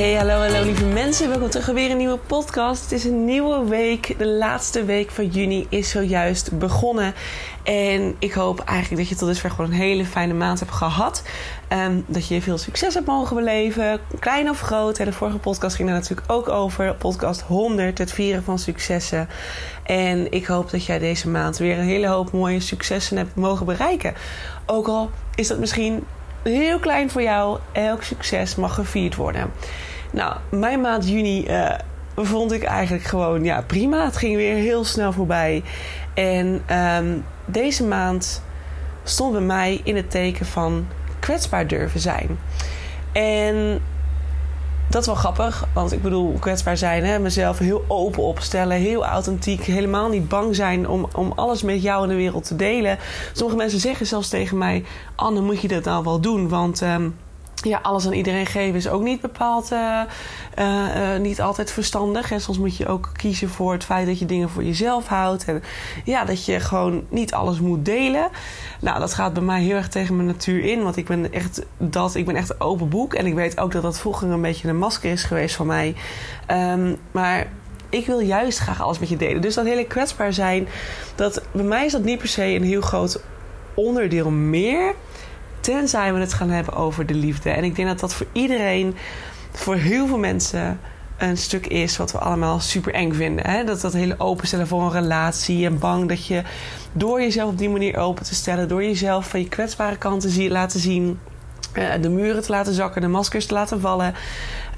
Hey, hallo, hallo lieve mensen. Welkom terug weer een nieuwe podcast. Het is een nieuwe week. De laatste week van juni is zojuist begonnen. En ik hoop eigenlijk dat je tot dusver gewoon een hele fijne maand hebt gehad. Um, dat je veel succes hebt mogen beleven, klein of groot. De vorige podcast ging daar natuurlijk ook over. Podcast 100, het vieren van successen. En ik hoop dat jij deze maand weer een hele hoop mooie successen hebt mogen bereiken. Ook al is dat misschien heel klein voor jou. Elk succes mag gevierd worden. Nou, mijn maand juni uh, vond ik eigenlijk gewoon ja, prima. Het ging weer heel snel voorbij. En um, deze maand stond bij mij in het teken van kwetsbaar durven zijn. En dat is wel grappig, want ik bedoel, kwetsbaar zijn, hè, mezelf heel open opstellen, heel authentiek, helemaal niet bang zijn om, om alles met jou in de wereld te delen. Sommige mensen zeggen zelfs tegen mij: Anne, moet je dat nou wel doen? Want. Um, ja, alles aan iedereen geven is ook niet bepaald, uh, uh, uh, niet altijd verstandig. Hè. Soms moet je ook kiezen voor het feit dat je dingen voor jezelf houdt. En ja, dat je gewoon niet alles moet delen. Nou, dat gaat bij mij heel erg tegen mijn natuur in. Want ik ben echt dat, ik ben echt een open boek. En ik weet ook dat dat vroeger een beetje een masker is geweest van mij. Um, maar ik wil juist graag alles met je delen. Dus dat hele kwetsbaar zijn, dat, bij mij is dat niet per se een heel groot onderdeel meer. Tenzij we het gaan hebben over de liefde. En ik denk dat dat voor iedereen, voor heel veel mensen, een stuk is wat we allemaal super eng vinden. Hè? Dat dat hele openstellen voor een relatie en bang dat je door jezelf op die manier open te stellen, door jezelf van je kwetsbare kanten zie, laten zien, uh, de muren te laten zakken, de maskers te laten vallen.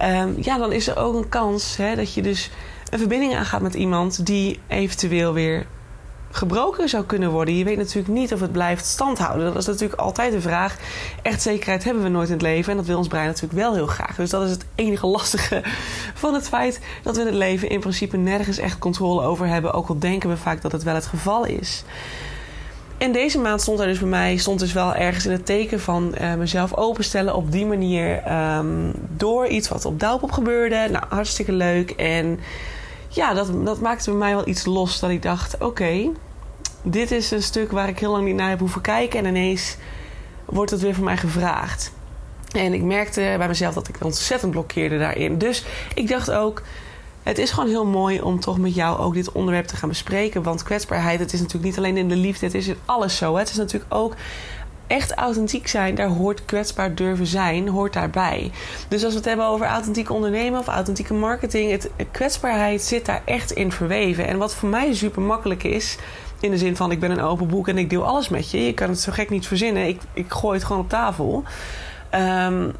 Um, ja, dan is er ook een kans hè, dat je dus een verbinding aangaat met iemand die eventueel weer gebroken zou kunnen worden. Je weet natuurlijk niet of het blijft standhouden. Dat is natuurlijk altijd de vraag. Echt zekerheid hebben we nooit in het leven. En dat wil ons brein natuurlijk wel heel graag. Dus dat is het enige lastige van het feit dat we in het leven in principe nergens echt controle over hebben. Ook al denken we vaak dat het wel het geval is. En deze maand stond er dus bij mij, stond dus wel ergens in het teken van uh, mezelf openstellen op die manier. Um, door iets wat op Douwpop gebeurde. Nou, hartstikke leuk. En ja, dat, dat maakte bij mij wel iets los. Dat ik dacht: oké, dit is een stuk waar ik heel lang niet naar heb hoeven kijken. En ineens wordt het weer van mij gevraagd. En ik merkte bij mezelf dat ik ontzettend blokkeerde daarin. Dus ik dacht ook. Het is gewoon heel mooi om toch met jou ook dit onderwerp te gaan bespreken. Want kwetsbaarheid, het is natuurlijk niet alleen in de liefde, het is in alles zo. Het is natuurlijk ook echt authentiek zijn, daar hoort kwetsbaar durven zijn, hoort daarbij. Dus als we het hebben over authentiek ondernemen of authentieke marketing, het, kwetsbaarheid zit daar echt in verweven. En wat voor mij super makkelijk is, in de zin van ik ben een open boek en ik deel alles met je. Je kan het zo gek niet verzinnen. Ik, ik gooi het gewoon op tafel. Um,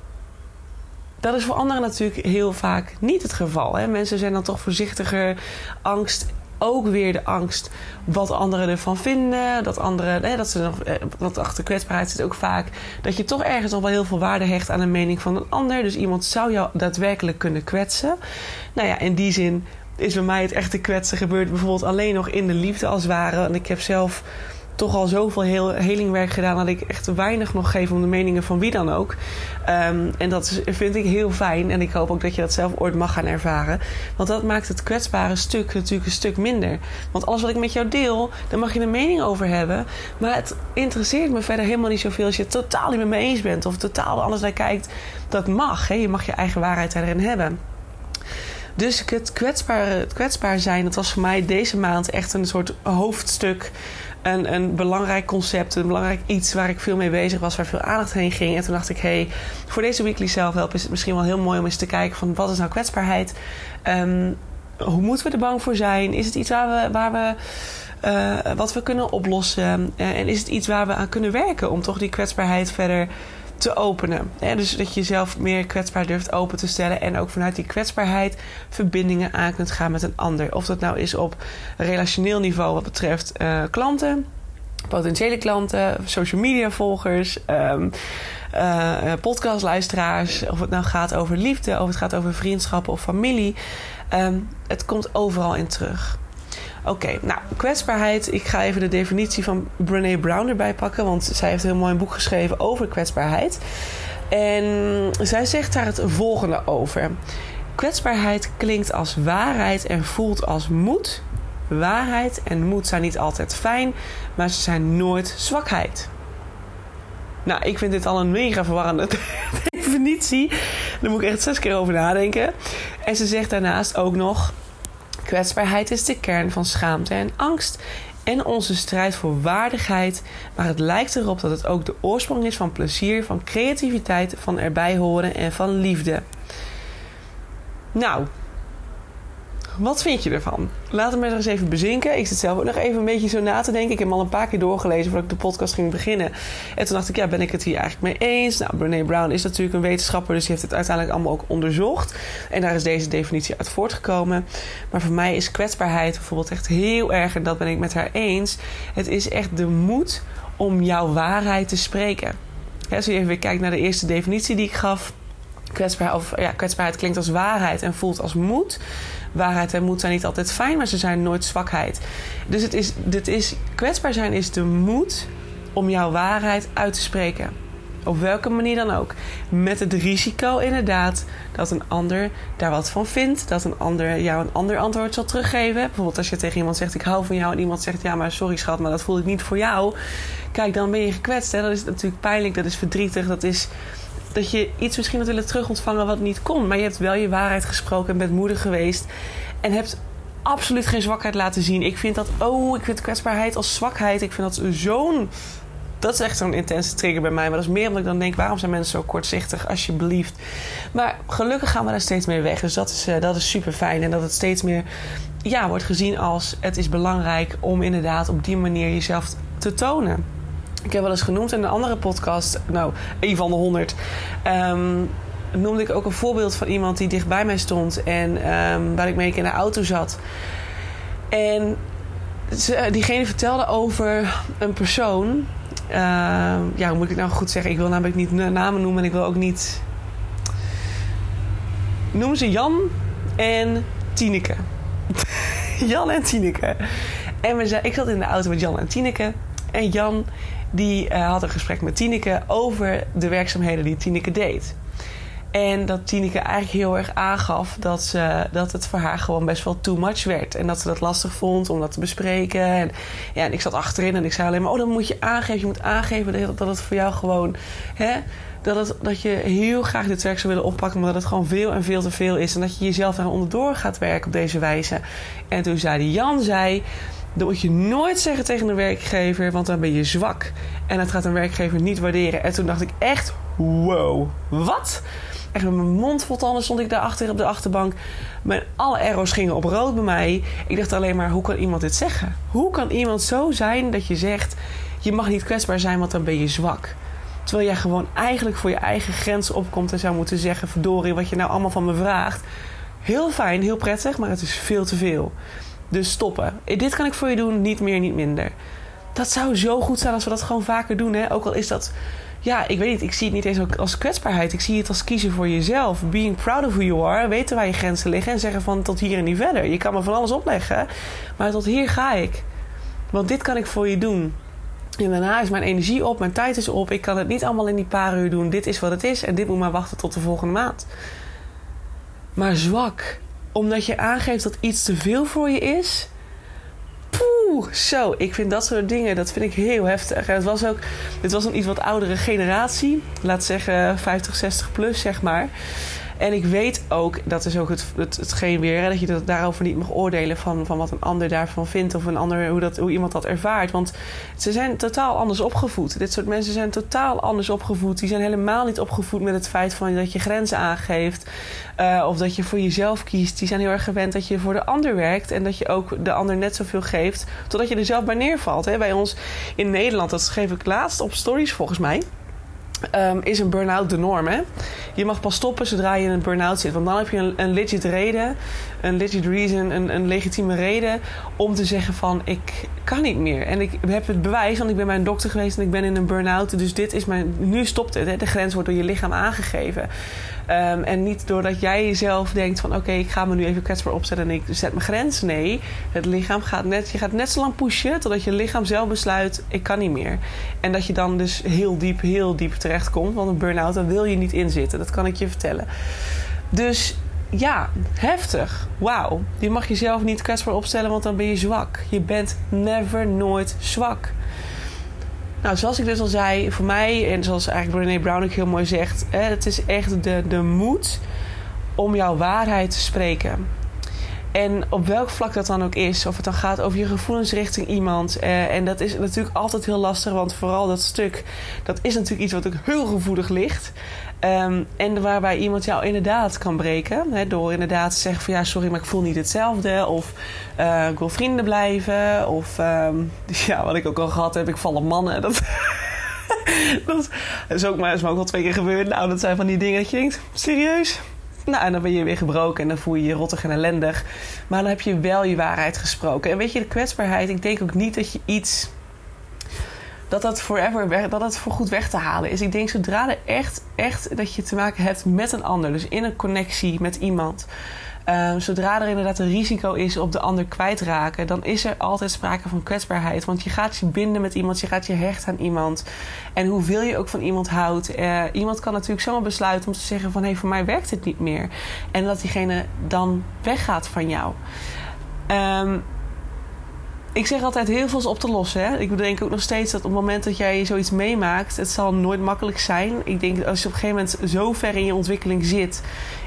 dat is voor anderen natuurlijk heel vaak niet het geval. Hè? Mensen zijn dan toch voorzichtiger. Angst ook weer de angst wat anderen ervan vinden. Dat anderen, hè, dat ze nog, eh, wat achter kwetsbaarheid zit ook vaak. Dat je toch ergens nog wel heel veel waarde hecht aan de mening van een ander. Dus iemand zou jou daadwerkelijk kunnen kwetsen. Nou ja, in die zin is bij mij het echte kwetsen gebeurd bijvoorbeeld alleen nog in de liefde als het ware. En ik heb zelf toch al zoveel heel, helingwerk gedaan dat ik echt weinig nog geef om de meningen van wie dan ook. Um, en dat vind ik heel fijn. En ik hoop ook dat je dat zelf ooit mag gaan ervaren. Want dat maakt het kwetsbare stuk natuurlijk een stuk minder. Want alles wat ik met jou deel, daar mag je een mening over hebben. Maar het interesseert me verder helemaal niet zoveel als je het totaal niet met me eens bent. Of totaal anders naar kijkt. Dat mag. Hè? Je mag je eigen waarheid daarin hebben. Dus het kwetsbaar, het kwetsbaar zijn, dat was voor mij deze maand echt een soort hoofdstuk een, een belangrijk concept, een belangrijk iets waar ik veel mee bezig was, waar veel aandacht heen ging. En toen dacht ik, hey, voor deze weekly zelfhelp is het misschien wel heel mooi om eens te kijken van wat is nou kwetsbaarheid? Um, hoe moeten we er bang voor zijn? Is het iets waar we, waar we uh, wat we kunnen oplossen? Uh, en is het iets waar we aan kunnen werken om toch die kwetsbaarheid verder te openen. Dus dat je jezelf meer kwetsbaar durft open te stellen. En ook vanuit die kwetsbaarheid verbindingen aan kunt gaan met een ander. Of dat nou is op relationeel niveau wat betreft uh, klanten, potentiële klanten, social media volgers. Um, uh, podcastluisteraars, of het nou gaat over liefde, of het gaat over vriendschappen of familie. Um, het komt overal in terug. Oké, nou, kwetsbaarheid. Ik ga even de definitie van Brene Brown erbij pakken, want zij heeft een heel mooi boek geschreven over kwetsbaarheid. En zij zegt daar het volgende over. Kwetsbaarheid klinkt als waarheid en voelt als moed. Waarheid en moed zijn niet altijd fijn, maar ze zijn nooit zwakheid. Nou, ik vind dit al een mega verwarrende definitie. Daar moet ik echt zes keer over nadenken. En ze zegt daarnaast ook nog: kwetsbaarheid is de kern van schaamte en angst en onze strijd voor waardigheid, maar het lijkt erop dat het ook de oorsprong is van plezier, van creativiteit, van erbij horen en van liefde. Nou, wat vind je ervan? Laat het maar eens even bezinken. Ik zit zelf ook nog even een beetje zo na te denken. Ik heb hem al een paar keer doorgelezen voordat ik de podcast ging beginnen. En toen dacht ik, ja, ben ik het hier eigenlijk mee eens? Nou, Brene Brown is natuurlijk een wetenschapper, dus die heeft het uiteindelijk allemaal ook onderzocht. En daar is deze definitie uit voortgekomen. Maar voor mij is kwetsbaarheid bijvoorbeeld echt heel erg, en dat ben ik met haar eens. Het is echt de moed om jouw waarheid te spreken. als je even weer kijkt naar de eerste definitie die ik gaf. Kwetsbaar, of, ja, kwetsbaarheid klinkt als waarheid en voelt als moed waarheid en moed zijn niet altijd fijn, maar ze zijn nooit zwakheid. Dus het is, dit is, kwetsbaar zijn is de moed om jouw waarheid uit te spreken. Op welke manier dan ook. Met het risico inderdaad dat een ander daar wat van vindt. Dat een ander jou een ander antwoord zal teruggeven. Bijvoorbeeld als je tegen iemand zegt ik hou van jou. En iemand zegt ja maar sorry schat maar dat voel ik niet voor jou. Kijk dan ben je gekwetst. Hè? Dat is natuurlijk pijnlijk. Dat is verdrietig. Dat is dat je iets misschien had willen terugontvangen wat niet kon. Maar je hebt wel je waarheid gesproken en bent moedig geweest. En hebt absoluut geen zwakheid laten zien. Ik vind dat, oh, ik vind kwetsbaarheid als zwakheid. Ik vind dat zo'n. Dat is echt zo'n intense trigger bij mij. Maar dat is meer omdat ik dan denk: waarom zijn mensen zo kortzichtig, alsjeblieft? Maar gelukkig gaan we daar steeds meer weg. Dus dat is, uh, dat is super fijn. En dat het steeds meer ja, wordt gezien als: het is belangrijk om inderdaad op die manier jezelf te tonen. Ik heb wel eens genoemd in een andere podcast, nou, een van de honderd. Um, noemde ik ook een voorbeeld van iemand die dicht bij mij stond en um, waar ik mee in de auto zat. En ze, diegene vertelde over een persoon. Uh, ja, hoe moet ik het nou goed zeggen? Ik wil namelijk niet namen noemen en ik wil ook niet. Noemen ze Jan en Tineke. Jan en Tineke. En we zei, ik zat in de auto met Jan en Tineke. En Jan die uh, had een gesprek met Tineke over de werkzaamheden die Tineke deed. En dat Tineke eigenlijk heel erg aangaf dat, ze, dat het voor haar gewoon best wel too much werd. En dat ze dat lastig vond om dat te bespreken. En, ja, en ik zat achterin en ik zei alleen maar: Oh, dan moet je aangeven. Je moet aangeven dat, het voor jou gewoon. Hè, dat, het, dat je heel graag dit werk zou willen oppakken, maar dat het gewoon veel en veel te veel is. En dat je jezelf daar onderdoor gaat werken op deze wijze. En toen zei Jan: zei, Dat moet je nooit zeggen tegen een werkgever, want dan ben je zwak. En dat gaat een werkgever niet waarderen. En toen dacht ik echt: Wow, wat? Echt met mijn mond vol tanden stond ik daar achter op de achterbank. Mijn, alle arrows gingen op rood bij mij. Ik dacht alleen maar, hoe kan iemand dit zeggen? Hoe kan iemand zo zijn dat je zegt... je mag niet kwetsbaar zijn, want dan ben je zwak. Terwijl jij gewoon eigenlijk voor je eigen grenzen opkomt... en zou moeten zeggen, verdorie, wat je nou allemaal van me vraagt. Heel fijn, heel prettig, maar het is veel te veel. Dus stoppen. Dit kan ik voor je doen, niet meer, niet minder. Dat zou zo goed zijn als we dat gewoon vaker doen. Hè? Ook al is dat ja, ik weet niet. Ik zie het niet eens als kwetsbaarheid. Ik zie het als kiezen voor jezelf. Being proud of who you are. Weten waar je grenzen liggen. En zeggen van tot hier en niet verder. Je kan me van alles opleggen. Maar tot hier ga ik. Want dit kan ik voor je doen. En daarna is mijn energie op. Mijn tijd is op. Ik kan het niet allemaal in die paar uur doen. Dit is wat het is. En dit moet maar wachten tot de volgende maand. Maar zwak. Omdat je aangeeft dat iets te veel voor je is Poeh, zo. Ik vind dat soort dingen, dat vind ik heel heftig. En het was ook, dit was een iets wat oudere generatie. Laat zeggen 50, 60 plus, zeg maar. En ik weet ook, dat is ook het, het, hetgeen weer, dat je dat daarover niet mag oordelen van, van wat een ander daarvan vindt of een ander, hoe, dat, hoe iemand dat ervaart. Want ze zijn totaal anders opgevoed. Dit soort mensen zijn totaal anders opgevoed. Die zijn helemaal niet opgevoed met het feit van dat je grenzen aangeeft uh, of dat je voor jezelf kiest. Die zijn heel erg gewend dat je voor de ander werkt en dat je ook de ander net zoveel geeft totdat je er zelf bij neervalt. Hè? Bij ons in Nederland, dat schreef ik laatst op stories volgens mij ehm, is een burn-out de norm. Hè? Je mag pas stoppen zodra je in een burn-out zit. Want dan heb je een, een legit reden, een legit reason, een, een legitieme reden om te zeggen van ik kan niet meer. En ik heb het bewijs, want ik ben bij een dokter geweest en ik ben in een burn-out. Dus dit is mijn, nu stopt het. Hè? De grens wordt door je lichaam aangegeven. Ehm, en niet doordat jij jezelf denkt van oké, ik ga me nu even kwetsbaar opzetten en ik zet mijn grens. Nee, het lichaam gaat net, je gaat net zo lang pushen totdat je lichaam zelf besluit ik kan niet meer. En dat je dan dus heel diep, heel diep terechtkomt. Want een burn-out, daar wil je niet in zitten. Dat kan ik je vertellen. Dus ja, heftig. Wauw. Je mag jezelf niet kwetsbaar opstellen, want dan ben je zwak. Je bent never, nooit zwak. Nou, zoals ik dus al zei, voor mij, en zoals eigenlijk Brené Brown ook heel mooi zegt, hè, het is echt de, de moed om jouw waarheid te spreken. En op welk vlak dat dan ook is, of het dan gaat over je gevoelens richting iemand. Eh, en dat is natuurlijk altijd heel lastig, want vooral dat stuk, dat is natuurlijk iets wat ook heel gevoelig ligt. Um, en waarbij iemand jou inderdaad kan breken. Hè, door inderdaad te zeggen van ja, sorry, maar ik voel niet hetzelfde. Of uh, ik wil vrienden blijven. Of um, ja, wat ik ook al gehad heb, ik val op mannen. Dat, dat is ook maar, is maar ook al twee keer gebeurd. Nou, dat zijn van die dingen dat je denkt, serieus? Nou, en dan ben je weer gebroken en dan voel je je rottig en ellendig. Maar dan heb je wel je waarheid gesproken. En weet je, de kwetsbaarheid, ik denk ook niet dat je iets dat dat forever weg, dat dat voor goed weg te halen is. Ik denk zodra er echt, echt dat je te maken hebt met een ander, dus in een connectie met iemand. Uh, zodra er inderdaad een risico is op de ander kwijtraken, dan is er altijd sprake van kwetsbaarheid. Want je gaat je binden met iemand, je gaat je hechten aan iemand. En hoeveel je ook van iemand houdt, uh, iemand kan natuurlijk zomaar besluiten om te zeggen van hé, hey, voor mij werkt het niet meer. En dat diegene dan weggaat van jou. Um, ik zeg altijd heel veel op te lossen. Hè? Ik denk ook nog steeds dat op het moment dat jij zoiets meemaakt, het zal nooit makkelijk zijn. Ik denk dat als je op een gegeven moment zo ver in je ontwikkeling zit,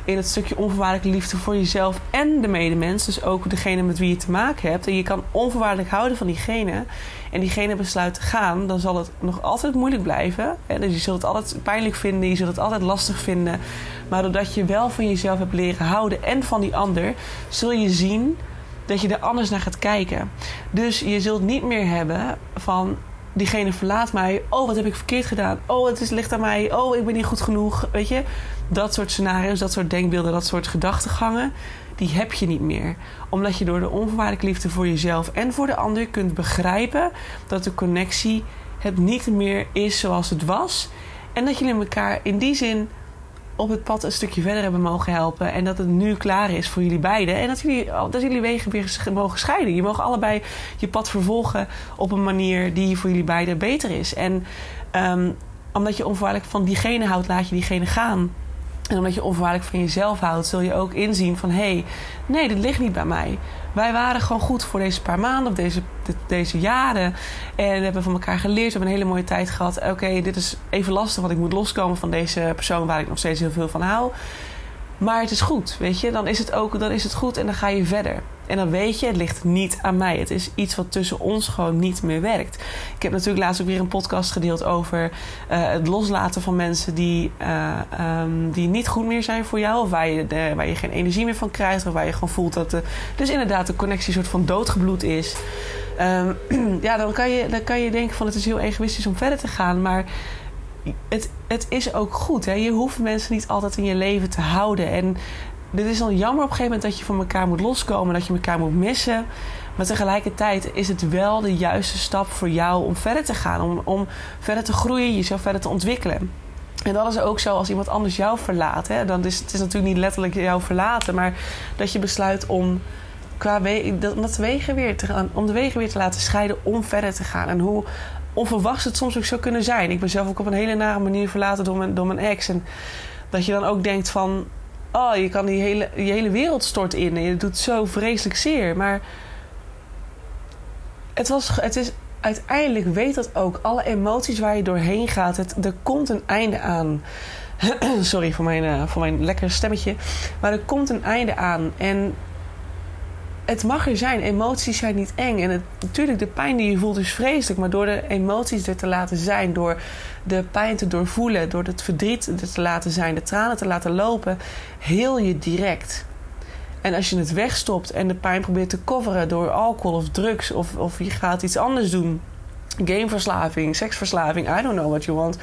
in het stukje onvoorwaardelijke liefde voor jezelf en de medemens, dus ook degene met wie je te maken hebt, en je kan onvoorwaardelijk houden van diegene, en diegene besluit te gaan, dan zal het nog altijd moeilijk blijven. Hè? Dus je zult het altijd pijnlijk vinden, je zult het altijd lastig vinden. Maar doordat je wel van jezelf hebt leren houden en van die ander, zul je zien dat je er anders naar gaat kijken. Dus je zult niet meer hebben van diegene verlaat mij. Oh, wat heb ik verkeerd gedaan? Oh, het is, ligt aan mij. Oh, ik ben niet goed genoeg. Weet je, dat soort scenario's, dat soort denkbeelden, dat soort gedachtegangen, die heb je niet meer. Omdat je door de onvoorwaardelijke liefde voor jezelf en voor de ander kunt begrijpen dat de connectie het niet meer is zoals het was. En dat jullie elkaar in die zin op het pad een stukje verder hebben mogen helpen. En dat het nu klaar is voor jullie beiden. En dat jullie, dat jullie wegen weer mogen scheiden. Je mag allebei je pad vervolgen op een manier die voor jullie beiden beter is. En um, omdat je onvoorwaardelijk van diegene houdt, laat je diegene gaan. En omdat je onvoorwaardelijk van jezelf houdt, zul je ook inzien van... hé, hey, nee, dit ligt niet bij mij. Wij waren gewoon goed voor deze paar maanden of deze, deze jaren. En we hebben van elkaar geleerd. We hebben een hele mooie tijd gehad. Oké, dit is even lastig, want ik moet loskomen van deze persoon... waar ik nog steeds heel veel van hou. Maar het is goed, weet je. Dan is het ook dan is het goed en dan ga je verder. En dan weet je, het ligt niet aan mij. Het is iets wat tussen ons gewoon niet meer werkt. Ik heb natuurlijk laatst ook weer een podcast gedeeld over uh, het loslaten van mensen die, uh, um, die niet goed meer zijn voor jou. Of waar je, waar je geen energie meer van krijgt. Of waar je gewoon voelt dat de, dus inderdaad de connectie een soort van doodgebloed is. Um, ja, dan kan, je, dan kan je denken van het is heel egoïstisch om verder te gaan. Maar het, het is ook goed. Hè? Je hoeft mensen niet altijd in je leven te houden. En dit is dan jammer op een gegeven moment dat je van elkaar moet loskomen, dat je elkaar moet missen. Maar tegelijkertijd is het wel de juiste stap voor jou om verder te gaan, om, om verder te groeien, jezelf verder te ontwikkelen. En dat is ook zo als iemand anders jou verlaat. Hè? Dan is het is natuurlijk niet letterlijk jou verlaten, maar dat je besluit om qua we, wegen weer te gaan, om de wegen weer te laten scheiden om verder te gaan. En hoe onverwachts het soms ook zou kunnen zijn. Ik ben zelf ook op een hele nare manier verlaten door mijn, door mijn ex. En dat je dan ook denkt van oh, je kan die hele, die hele wereld stort in en je doet zo vreselijk zeer. Maar het, was, het is uiteindelijk, weet dat ook, alle emoties waar je doorheen gaat, het, er komt een einde aan. Sorry voor mijn, uh, voor mijn lekkere stemmetje. Maar er komt een einde aan. En het mag er zijn. Emoties zijn niet eng. En het, natuurlijk, de pijn die je voelt is vreselijk. Maar door de emoties er te laten zijn, door de pijn te doorvoelen, door het verdriet er te laten zijn, de tranen te laten lopen, heel je direct. En als je het wegstopt en de pijn probeert te coveren door alcohol of drugs, of, of je gaat iets anders doen, gameverslaving, seksverslaving, I don't know what you want.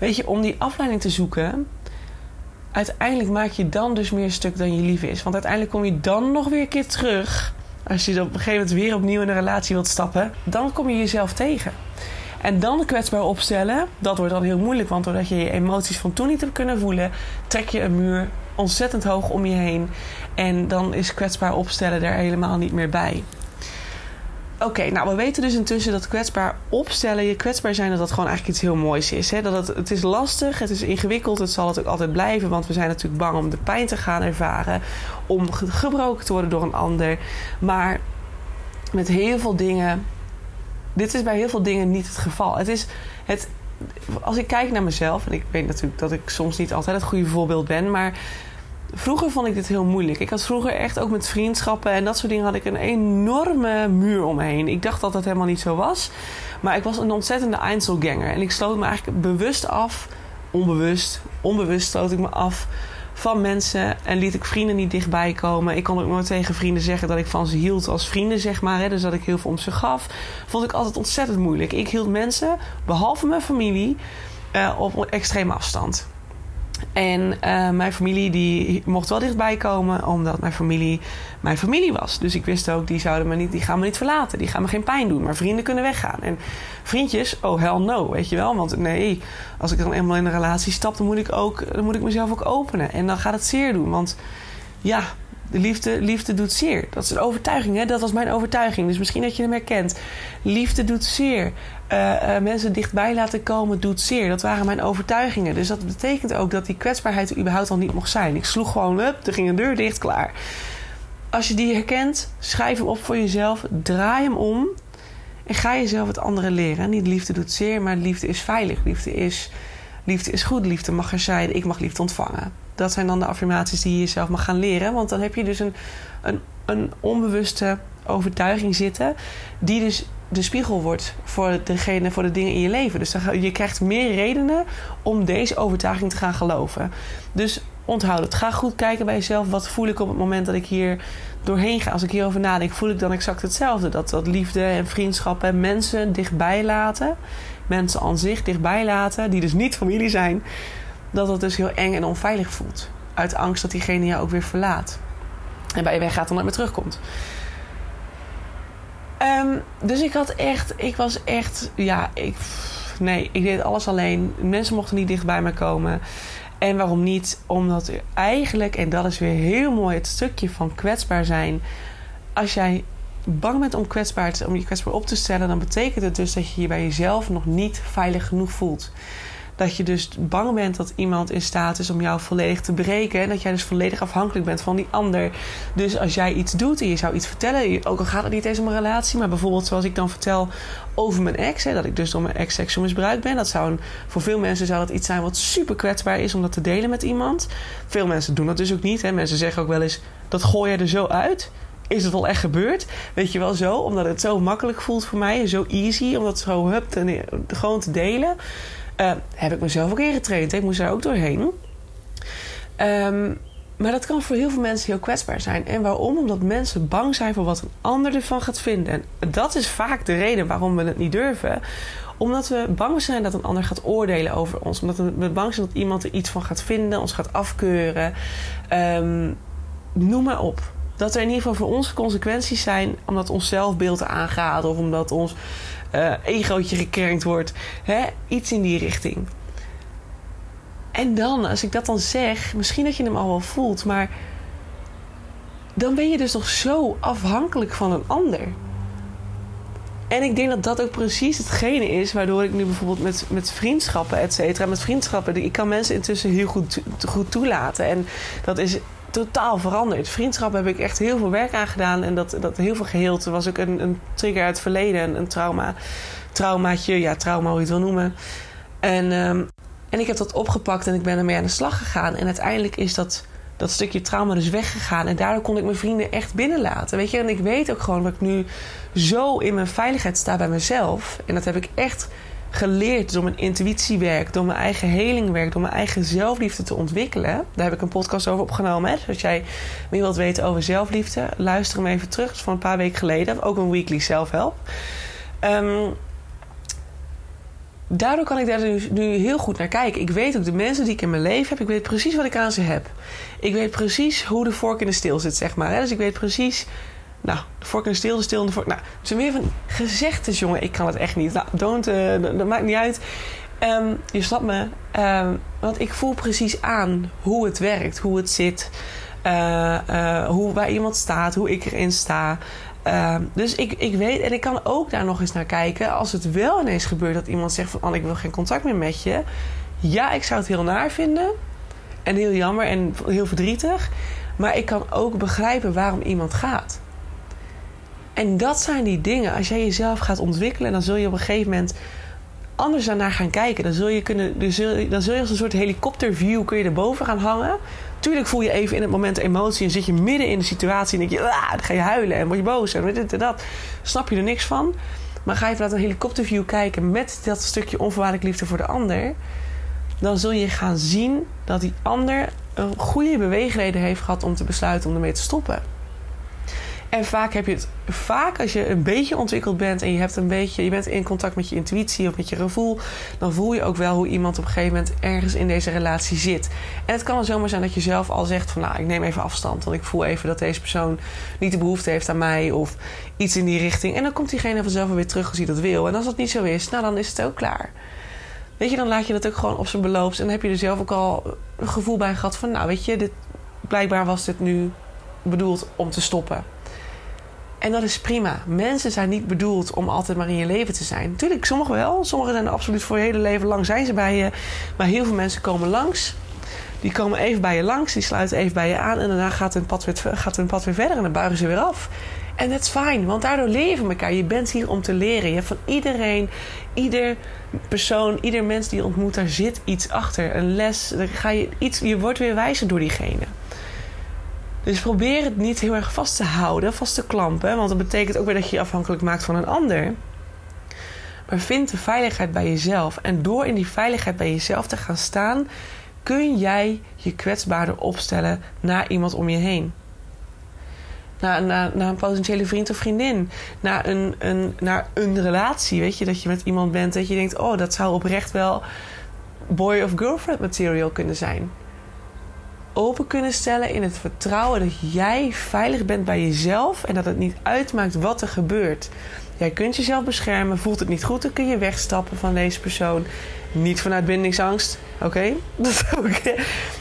Weet je, om die afleiding te zoeken, uiteindelijk maak je dan dus meer stuk dan je lief is. Want uiteindelijk kom je dan nog weer een keer terug. Als je op een gegeven moment weer opnieuw in een relatie wilt stappen, dan kom je jezelf tegen. En dan kwetsbaar opstellen, dat wordt dan heel moeilijk. Want doordat je je emoties van toen niet hebt kunnen voelen, trek je een muur ontzettend hoog om je heen. En dan is kwetsbaar opstellen er helemaal niet meer bij. Oké, nou we weten dus intussen dat kwetsbaar opstellen, je kwetsbaar zijn, dat dat gewoon eigenlijk iets heel moois is. Hè? Dat het, het is lastig, het is ingewikkeld, het zal het ook altijd blijven, want we zijn natuurlijk bang om de pijn te gaan ervaren, om gebroken te worden door een ander. Maar met heel veel dingen, dit is bij heel veel dingen niet het geval. Het is het, als ik kijk naar mezelf, en ik weet natuurlijk dat ik soms niet altijd het goede voorbeeld ben, maar Vroeger vond ik dit heel moeilijk. Ik had vroeger echt ook met vriendschappen en dat soort dingen had ik een enorme muur omheen. Ik dacht dat dat helemaal niet zo was. Maar ik was een ontzettende Einzelganger. En ik sloot me eigenlijk bewust af, onbewust, onbewust sloot ik me af van mensen en liet ik vrienden niet dichtbij komen. Ik kon ook nooit tegen vrienden zeggen dat ik van ze hield als vrienden, zeg maar. Dus dat ik heel veel om ze gaf. Vond ik altijd ontzettend moeilijk. Ik hield mensen, behalve mijn familie, uh, op extreme afstand. En uh, mijn familie die mocht wel dichtbij komen, omdat mijn familie mijn familie was. Dus ik wist ook, die, zouden me niet, die gaan me niet verlaten. Die gaan me geen pijn doen. Maar vrienden kunnen weggaan. En vriendjes, oh hell no, weet je wel. Want nee, als ik dan eenmaal in een relatie stap, dan moet ik, ook, dan moet ik mezelf ook openen. En dan gaat het zeer doen. Want ja, de liefde, liefde doet zeer. Dat is een overtuiging, hè? Dat was mijn overtuiging. Dus misschien dat je hem herkent. Liefde doet zeer. Uh, uh, mensen dichtbij laten komen doet zeer. Dat waren mijn overtuigingen. Dus dat betekent ook dat die kwetsbaarheid er überhaupt al niet mocht zijn. Ik sloeg gewoon up, er ging een deur dicht, klaar. Als je die herkent, schrijf hem op voor jezelf. Draai hem om. En ga jezelf het andere leren. Niet liefde doet zeer, maar liefde is veilig. Liefde is, liefde is goed. Liefde mag er zijn. Ik mag liefde ontvangen dat zijn dan de affirmaties die je jezelf mag gaan leren. Want dan heb je dus een, een, een onbewuste overtuiging zitten, die dus de spiegel wordt voor degene, voor de dingen in je leven. Dus dan, je krijgt meer redenen om deze overtuiging te gaan geloven. Dus onthoud het. Ga goed kijken bij jezelf. Wat voel ik op het moment dat ik hier doorheen ga? Als ik hierover nadenk, voel ik dan exact hetzelfde. Dat, dat liefde en vriendschap en mensen dichtbij laten. Mensen aan zich dichtbij laten, die dus niet familie zijn dat het dus heel eng en onveilig voelt. Uit angst dat diegene jou ook weer verlaat. En bij je weggaat en nooit meer terugkomt. Um, dus ik had echt, ik was echt, ja, ik, nee, ik deed alles alleen. Mensen mochten niet dicht bij me komen. En waarom niet? Omdat eigenlijk, en dat is weer heel mooi, het stukje van kwetsbaar zijn. Als jij bang bent om, kwetsbaar te, om je kwetsbaar op te stellen, dan betekent het dus dat je je bij jezelf nog niet veilig genoeg voelt. Dat je dus bang bent dat iemand in staat is om jou volledig te breken. En dat jij dus volledig afhankelijk bent van die ander. Dus als jij iets doet en je zou iets vertellen, ook al gaat het niet eens om een relatie, maar bijvoorbeeld zoals ik dan vertel over mijn ex, hè, dat ik dus door mijn ex seksueel misbruikt ben. Dat zou een, voor veel mensen zou dat iets zijn wat super kwetsbaar is om dat te delen met iemand. Veel mensen doen dat dus ook niet. Hè. Mensen zeggen ook wel eens: dat gooi je er zo uit is het al echt gebeurd? Weet je wel zo, omdat het zo makkelijk voelt voor mij, zo easy om dat zo hup, te, gewoon te delen. Uh, heb ik mezelf ook ingetraind. Ik moest daar ook doorheen. Um, maar dat kan voor heel veel mensen heel kwetsbaar zijn. En waarom? Omdat mensen bang zijn voor wat een ander ervan gaat vinden. En dat is vaak de reden waarom we het niet durven. Omdat we bang zijn dat een ander gaat oordelen over ons. Omdat we bang zijn dat iemand er iets van gaat vinden, ons gaat afkeuren. Um, noem maar op. Dat er in ieder geval voor ons consequenties zijn omdat ons zelfbeeld aangaat of omdat ons uh, egootje gekrenkt wordt. Hè? Iets in die richting. En dan, als ik dat dan zeg, misschien dat je hem al wel voelt, maar dan ben je dus nog zo afhankelijk van een ander. En ik denk dat dat ook precies hetgene is waardoor ik nu bijvoorbeeld met, met vriendschappen, et cetera, met vriendschappen, ik kan mensen intussen heel goed, goed toelaten. En dat is totaal veranderd. Vriendschap heb ik echt heel veel werk aan gedaan en dat, dat heel veel geheeld. Was ook een, een trigger uit het verleden, een, een trauma, traumaatje, ja, trauma hoe je het wil noemen. En, um, en ik heb dat opgepakt en ik ben ermee aan de slag gegaan. En uiteindelijk is dat, dat stukje trauma dus weggegaan. En daardoor kon ik mijn vrienden echt binnenlaten. Weet je, en ik weet ook gewoon dat ik nu zo in mijn veiligheid sta bij mezelf. En dat heb ik echt geleerd door mijn intuïtiewerk, door mijn eigen helingwerk, door mijn eigen zelfliefde te ontwikkelen. Daar heb ik een podcast over opgenomen. Dus als jij meer wilt weten over zelfliefde, luister hem even terug. Dat is van een paar weken geleden. Ook een weekly self-help. Um, daardoor kan ik daar nu, nu heel goed naar kijken. Ik weet ook de mensen die ik in mijn leven heb, ik weet precies wat ik aan ze heb. Ik weet precies hoe de vork in de steel zit, zeg maar. Dus ik weet precies nou, de vork in de de steel de vork. Nou, het weer van gezegdes, jongen. Ik kan het echt niet. Nou, don't, uh, dat maakt niet uit. Ehm, je snapt me. Ehm, want ik voel precies aan hoe het werkt, hoe het zit. Uh, hoe waar iemand staat, hoe ik erin sta. Ehm, dus ik, ik weet, en ik kan ook daar nog eens naar kijken. Als het wel ineens gebeurt dat iemand zegt van... Ik wil geen contact meer met je. Ja, ik zou het heel naar vinden. En heel jammer en heel verdrietig. Maar ik kan ook begrijpen waarom iemand gaat. En dat zijn die dingen. Als jij jezelf gaat ontwikkelen, dan zul je op een gegeven moment anders daarnaar gaan kijken. Dan zul je, kunnen, dan zul je, dan zul je als een soort helikopterview kun je erboven gaan hangen. Tuurlijk voel je even in het moment emotie en zit je midden in de situatie en denk je, ah, dan ga je huilen en word je boos en dit en dat. Snap je er niks van. Maar ga je vanuit een helikopterview kijken met dat stukje onvoorwaardelijk liefde voor de ander, dan zul je gaan zien dat die ander een goede beweegreden heeft gehad om te besluiten om ermee te stoppen. En vaak heb je het, vaak als je een beetje ontwikkeld bent en je hebt een beetje, je bent in contact met je intuïtie of met je gevoel, dan voel je ook wel hoe iemand op een gegeven moment ergens in deze relatie zit. En het kan wel zomaar zijn dat je zelf al zegt van nou, ik neem even afstand, want ik voel even dat deze persoon niet de behoefte heeft aan mij of iets in die richting. En dan komt diegene vanzelf weer terug als hij dat wil. En als dat niet zo is, nou dan is het ook klaar. Weet je, dan laat je dat ook gewoon op zijn beloops. En dan heb je er zelf ook al een gevoel bij gehad van, nou weet je, dit, blijkbaar was dit nu bedoeld om te stoppen. En dat is prima. Mensen zijn niet bedoeld om altijd maar in je leven te zijn. Natuurlijk, sommigen wel. Sommigen zijn absoluut voor je hele leven lang zijn ze bij je. Maar heel veel mensen komen langs. Die komen even bij je langs. Die sluiten even bij je aan. En daarna gaat hun pad weer, gaat hun pad weer verder. En dan buigen ze weer af. En dat is fijn, want daardoor leven we elkaar. Je bent hier om te leren. Je hebt van iedereen, ieder persoon, ieder mens die je ontmoet, daar zit iets achter. Een les. Ga je, iets, je wordt weer wijzer door diegene. Dus probeer het niet heel erg vast te houden, vast te klampen. Want dat betekent ook weer dat je je afhankelijk maakt van een ander. Maar vind de veiligheid bij jezelf. En door in die veiligheid bij jezelf te gaan staan, kun jij je kwetsbaarder opstellen naar iemand om je heen. Naar, naar, naar een potentiële vriend of vriendin. Naar een, een, naar een relatie. Weet je, dat je met iemand bent dat je denkt: oh, dat zou oprecht wel boy of girlfriend material kunnen zijn open kunnen stellen in het vertrouwen dat jij veilig bent bij jezelf en dat het niet uitmaakt wat er gebeurt. Jij kunt jezelf beschermen, voelt het niet goed, dan kun je wegstappen van deze persoon. Niet vanuit bindingsangst, oké?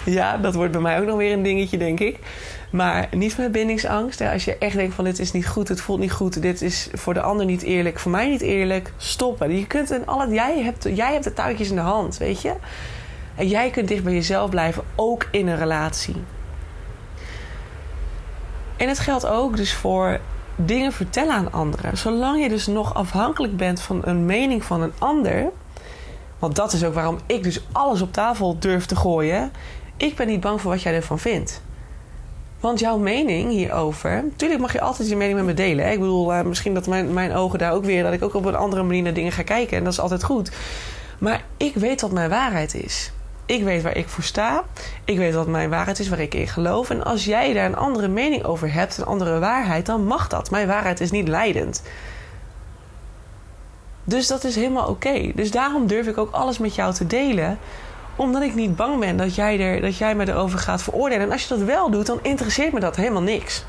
Ja, dat wordt bij mij ook nog weer een dingetje, denk ik. Maar niet vanuit bindingsangst. Als je echt denkt van dit is niet goed, het voelt niet goed, dit is voor de ander niet eerlijk, voor mij niet eerlijk, stoppen. Je kunt en al jij hebt, jij hebt de touwtjes in de hand, weet je? En jij kunt dicht bij jezelf blijven, ook in een relatie. En het geldt ook dus voor dingen vertellen aan anderen. Zolang je dus nog afhankelijk bent van een mening van een ander. Want dat is ook waarom ik dus alles op tafel durf te gooien. Ik ben niet bang voor wat jij ervan vindt. Want jouw mening hierover. Natuurlijk mag je altijd je mening met me delen. Ik bedoel, uh, misschien dat mijn, mijn ogen daar ook weer. dat ik ook op een andere manier naar dingen ga kijken. En dat is altijd goed. Maar ik weet wat mijn waarheid is. Ik weet waar ik voor sta. Ik weet wat mijn waarheid is, waar ik in geloof. En als jij daar een andere mening over hebt, een andere waarheid, dan mag dat. Mijn waarheid is niet leidend. Dus dat is helemaal oké. Dus daarom durf ik ook alles met jou te delen omdat ik niet bang ben dat jij, er, dat jij me erover gaat veroordelen. En als je dat wel doet, dan interesseert me dat helemaal niks.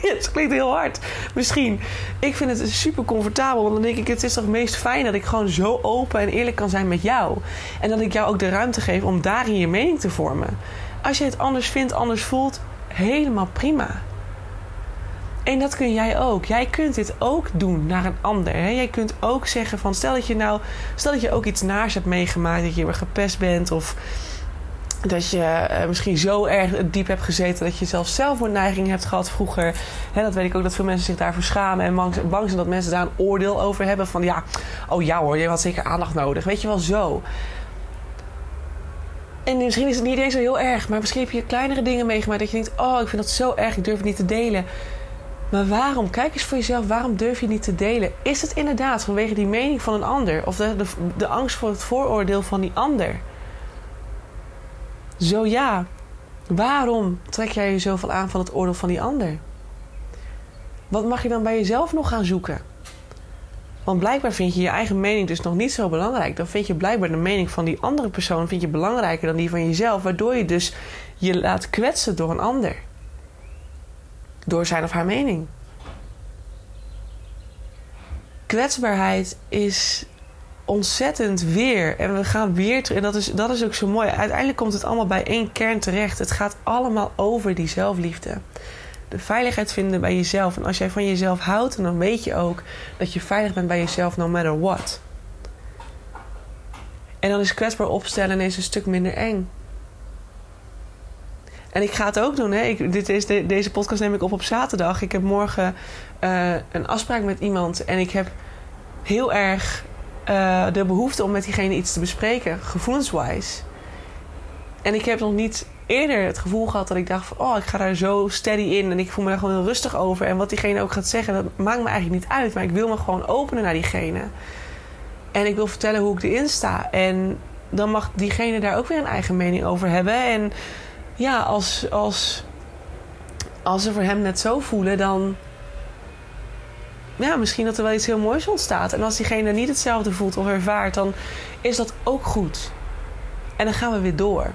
het klinkt heel hard. Misschien. Ik vind het super comfortabel. Want dan denk ik, het is toch meest fijn dat ik gewoon zo open en eerlijk kan zijn met jou. En dat ik jou ook de ruimte geef om daarin je mening te vormen. Als je het anders vindt, anders voelt, helemaal prima. En dat kun jij ook. Jij kunt dit ook doen naar een ander. Hè? Jij kunt ook zeggen van stel dat je nou, stel dat je ook iets naars hebt meegemaakt, dat je weer gepest bent of dat je uh, misschien zo erg diep hebt gezeten dat je zelfs zelfmoordneiging hebt gehad vroeger. Hè, dat weet ik ook dat veel mensen zich daarvoor schamen en bang, zijn dat mensen daar een oordeel over hebben. Van ja, oh ja hoor, je had zeker aandacht nodig. Weet je wel zo. En misschien is het niet eens zo heel erg, maar misschien heb je kleinere dingen meegemaakt dat je denkt: oh, ik vind dat zo erg, ik durf het niet te delen. Maar waarom? Kijk eens voor jezelf, waarom durf je niet te delen? Is het inderdaad vanwege die mening van een ander of de, de angst voor het vooroordeel van die ander? Zo ja, waarom trek jij je zoveel aan van het oordeel van die ander? Wat mag je dan bij jezelf nog gaan zoeken? Want blijkbaar vind je je eigen mening dus nog niet zo belangrijk. Dan vind je blijkbaar de mening van die andere persoon vind je belangrijker dan die van jezelf. Waardoor je dus je laat kwetsen door een ander. Door zijn of haar mening. Kwetsbaarheid is ontzettend weer. En we gaan weer terug. En dat is, dat is ook zo mooi. Uiteindelijk komt het allemaal bij één kern terecht. Het gaat allemaal over die zelfliefde. De veiligheid vinden bij jezelf. En als jij van jezelf houdt, dan weet je ook dat je veilig bent bij jezelf, no matter what. En dan is kwetsbaar opstellen ineens een stuk minder eng. En ik ga het ook doen. Hè. Ik, dit is de, deze podcast neem ik op op zaterdag. Ik heb morgen uh, een afspraak met iemand. En ik heb heel erg uh, de behoefte om met diegene iets te bespreken, gevoelswise. En ik heb nog niet eerder het gevoel gehad dat ik dacht van... oh, ik ga daar zo steady in en ik voel me daar gewoon heel rustig over. En wat diegene ook gaat zeggen, dat maakt me eigenlijk niet uit. Maar ik wil me gewoon openen naar diegene. En ik wil vertellen hoe ik erin sta. En dan mag diegene daar ook weer een eigen mening over hebben. En ja, als, als, als ze voor hem net zo voelen, dan ja, misschien dat er wel iets heel moois ontstaat. En als diegene niet hetzelfde voelt of ervaart, dan is dat ook goed. En dan gaan we weer door.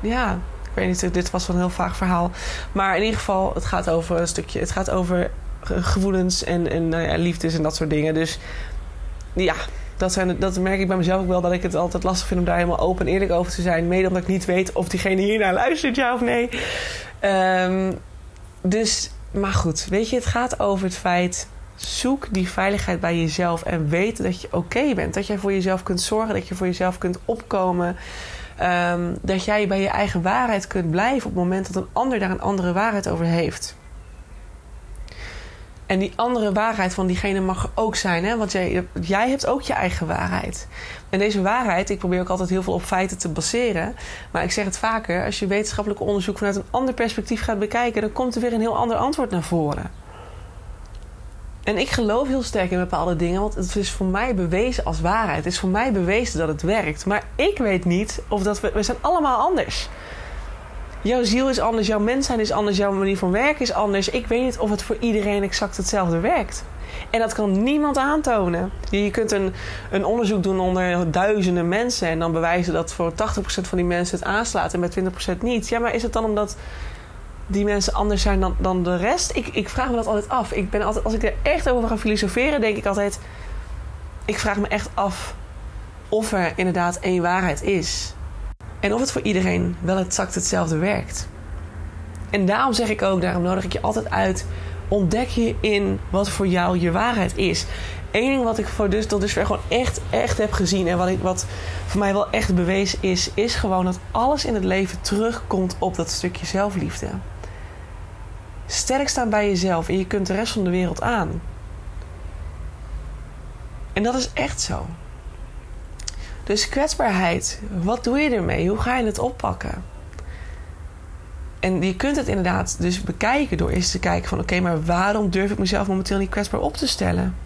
Ja, ik weet niet, dit was wel een heel vaag verhaal. Maar in ieder geval, het gaat over een stukje. Het gaat over gevoelens en, en nou ja, liefdes en dat soort dingen. Dus ja, dat, zijn, dat merk ik bij mezelf ook wel. Dat ik het altijd lastig vind om daar helemaal open en eerlijk over te zijn. Mede omdat ik niet weet of diegene hiernaar luistert, ja of nee. Um, dus maar goed, weet je, het gaat over het feit. Zoek die veiligheid bij jezelf en weet dat je oké bent. Dat jij voor jezelf kunt zorgen, dat je voor jezelf kunt opkomen. Um, dat jij bij je eigen waarheid kunt blijven op het moment dat een ander daar een andere waarheid over heeft. En die andere waarheid van diegene mag er ook zijn. Hè? Want jij, jij hebt ook je eigen waarheid. En deze waarheid, ik probeer ook altijd heel veel op feiten te baseren. Maar ik zeg het vaker, als je wetenschappelijk onderzoek vanuit een ander perspectief gaat bekijken, dan komt er weer een heel ander antwoord naar voren. En ik geloof heel sterk in bepaalde dingen, want het is voor mij bewezen als waarheid. Het is voor mij bewezen dat het werkt. Maar ik weet niet of dat we. We zijn allemaal anders. Jouw ziel is anders, jouw mens zijn is anders, jouw manier van werken is anders. Ik weet niet of het voor iedereen exact hetzelfde werkt. En dat kan niemand aantonen. Je kunt een, een onderzoek doen onder duizenden mensen en dan bewijzen dat voor 80% van die mensen het aanslaat en bij 20% niet. Ja, maar is het dan omdat die mensen anders zijn dan, dan de rest? Ik, ik vraag me dat altijd af. Ik ben altijd, als ik er echt over ga filosoferen, denk ik altijd. Ik vraag me echt af of er inderdaad één waarheid is. En of het voor iedereen wel exact hetzelfde werkt. En daarom zeg ik ook, daarom nodig ik je altijd uit. Ontdek je in wat voor jou je waarheid is. Eén ding wat ik voor dus tot dusver gewoon echt, echt heb gezien. En wat, ik, wat voor mij wel echt bewezen is. Is gewoon dat alles in het leven terugkomt op dat stukje zelfliefde. Sterk staan bij jezelf en je kunt de rest van de wereld aan. En dat is echt zo. Dus kwetsbaarheid, wat doe je ermee? Hoe ga je het oppakken? En je kunt het inderdaad dus bekijken door eens te kijken van... oké, maar waarom durf ik mezelf momenteel niet kwetsbaar op te stellen?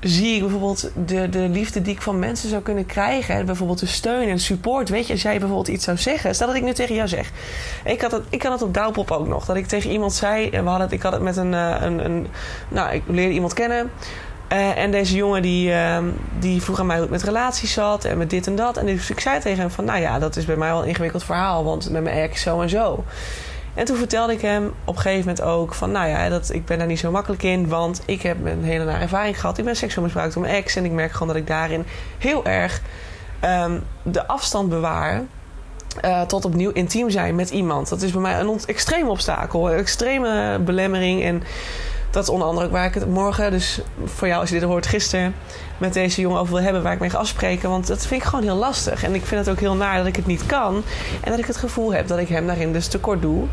Zie ik bijvoorbeeld de, de liefde die ik van mensen zou kunnen krijgen... bijvoorbeeld de steun en support. Weet je, als jij bijvoorbeeld iets zou zeggen... stel dat ik nu tegen jou zeg... ik, had het, ik had het op Douwpop ook nog... dat ik tegen iemand zei... we hadden ik had het met een, eh, een, een... nou, ik leerde iemand kennen... Uh, en deze jongen die, uh, die vroeg aan mij hoe het met relaties zat en met dit en dat. En dus ik zei tegen hem van, nou ja, dat is bij mij wel een ingewikkeld verhaal, want met mijn ex zo en zo. En toen vertelde ik hem op een gegeven moment ook van, nou ja, dat, ik ben daar niet zo makkelijk in, want ik heb een hele nare ervaring gehad. Ik ben seksueel misbruikt door mijn ex en ik merk gewoon dat ik daarin heel erg um, de afstand bewaar. Uh, tot opnieuw intiem zijn met iemand. Dat is bij mij een extreem obstakel, een extreme belemmering. En dat is onder andere ook waar ik het morgen, dus voor jou als je dit hoort gisteren, met deze jongen over wil hebben waar ik mee ga afspreken. Want dat vind ik gewoon heel lastig. En ik vind het ook heel naar dat ik het niet kan. En dat ik het gevoel heb dat ik hem daarin dus tekort doe. Um,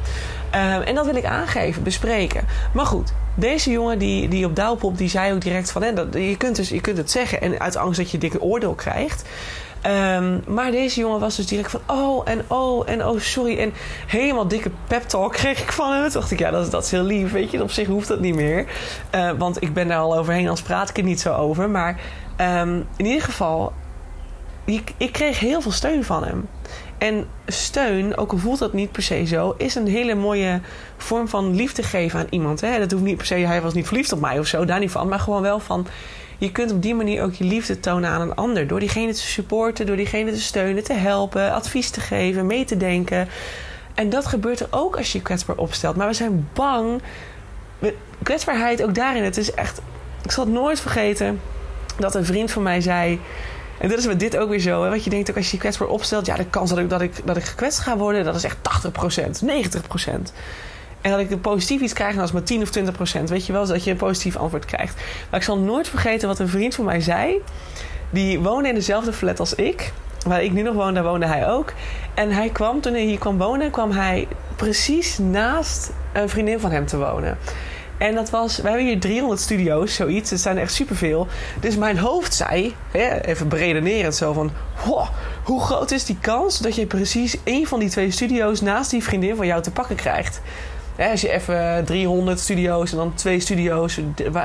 en dat wil ik aangeven, bespreken. Maar goed, deze jongen die, die op Douwpop, die zei ook direct van... Hè, dat, je, kunt dus, je kunt het zeggen en uit angst dat je dikke oordeel krijgt... Um, maar deze jongen was dus direct van oh en oh en oh sorry. En helemaal dikke pep talk kreeg ik van hem. Toen dacht ik, ja, dat, dat is heel lief. Weet je, op zich hoeft dat niet meer. Uh, want ik ben daar al overheen, als praat ik er niet zo over. Maar um, in ieder geval, ik kreeg heel veel steun van hem. En steun, ook al voelt dat niet per se zo, is een hele mooie vorm van liefde geven aan iemand. Hè? Dat hoeft niet per se, hij was niet verliefd op mij of zo, daar niet van. Maar gewoon wel van, je kunt op die manier ook je liefde tonen aan een ander. Door diegene te supporten, door diegene te steunen, te helpen, advies te geven, mee te denken. En dat gebeurt er ook als je je kwetsbaar opstelt. Maar we zijn bang. Kwetsbaarheid ook daarin. Het is echt. Ik zal het nooit vergeten dat een vriend van mij zei. En dat is dit ook weer zo. Hè? Want je denkt ook als je je kwetsbaar opstelt. Ja, de kans dat ik, dat, ik, dat ik gekwetst ga worden. Dat is echt 80%, 90%. En dat ik een positief iets krijg. En dat is maar 10 of 20%. Weet je wel. Dat je een positief antwoord krijgt. Maar ik zal nooit vergeten wat een vriend van mij zei. Die woonde in dezelfde flat als ik waar ik nu nog woon, daar woonde hij ook. En hij kwam, toen hij hier kwam wonen, kwam hij precies naast een vriendin van hem te wonen. En dat was, we hebben hier 300 studio's, zoiets. Het zijn echt superveel. Dus mijn hoofd zei, even beredenerend zo van... hoe groot is die kans dat je precies één van die twee studio's... naast die vriendin van jou te pakken krijgt? Als je even 300 studio's en dan twee studio's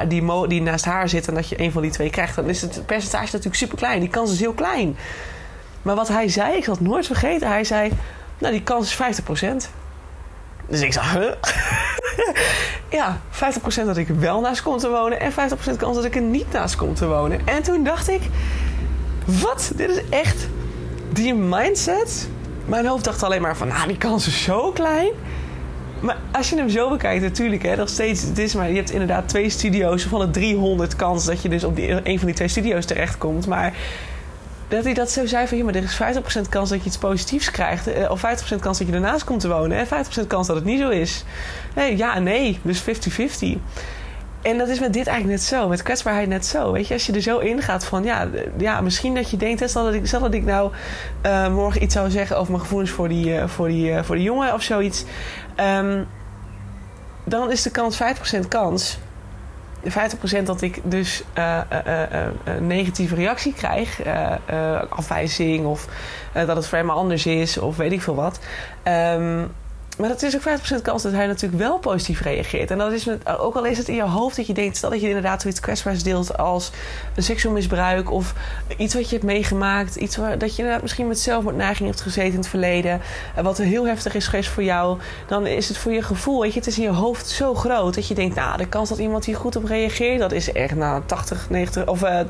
die, die naast haar zitten... en dat je één van die twee krijgt... dan is het percentage natuurlijk super klein. Die kans is heel klein. Maar wat hij zei, ik zal het nooit vergeten. Hij zei, nou die kans is 50%. Dus ik zei, huh? ja, 50% dat ik wel naast kom te wonen. En 50% kans dat ik er niet naast kom te wonen. En toen dacht ik, wat? Dit is echt die mindset. Mijn hoofd dacht alleen maar van, nou die kans is zo klein. Maar als je hem zo bekijkt, natuurlijk, hè, nog steeds, het is maar, je hebt inderdaad twee studio's van de 300 kans dat je dus op die, een van die twee studio's terechtkomt. Maar dat hij dat zo zei van... Ja, maar er is 50% kans dat je iets positiefs krijgt. Eh, of 50% kans dat je ernaast komt te wonen. En 50% kans dat het niet zo is. Nee, ja nee. Dus 50-50. En dat is met dit eigenlijk net zo. Met kwetsbaarheid net zo. Weet je, als je er zo in gaat van... Ja, ja misschien dat je denkt... Hè, stel, dat ik, stel dat ik nou uh, morgen iets zou zeggen... over mijn gevoelens voor die, uh, voor die, voor die jongen of zoiets. Um, dan is de kans 50% kans 50% dat ik dus uh, een negatieve reactie krijg, afwijzing of dat het voor hem anders is of weet ik veel wat. Um, maar dat is ook 50% kans dat hij natuurlijk wel positief reageert. En dat is ook al is het in je hoofd dat je denkt, stel dat je inderdaad zoiets kwetsbaars deelt als een seksueel misbruik of iets wat je hebt meegemaakt, iets dat je inderdaad misschien met zelfmoordneiging hebt gezeten in het verleden, wat heel heftig is geweest voor jou, dan is het voor je gevoel, weet je, het is in je hoofd zo groot dat je denkt, nou, de kans dat iemand hier goed op reageert, dat is echt nou 80, 90 of uh, 20%,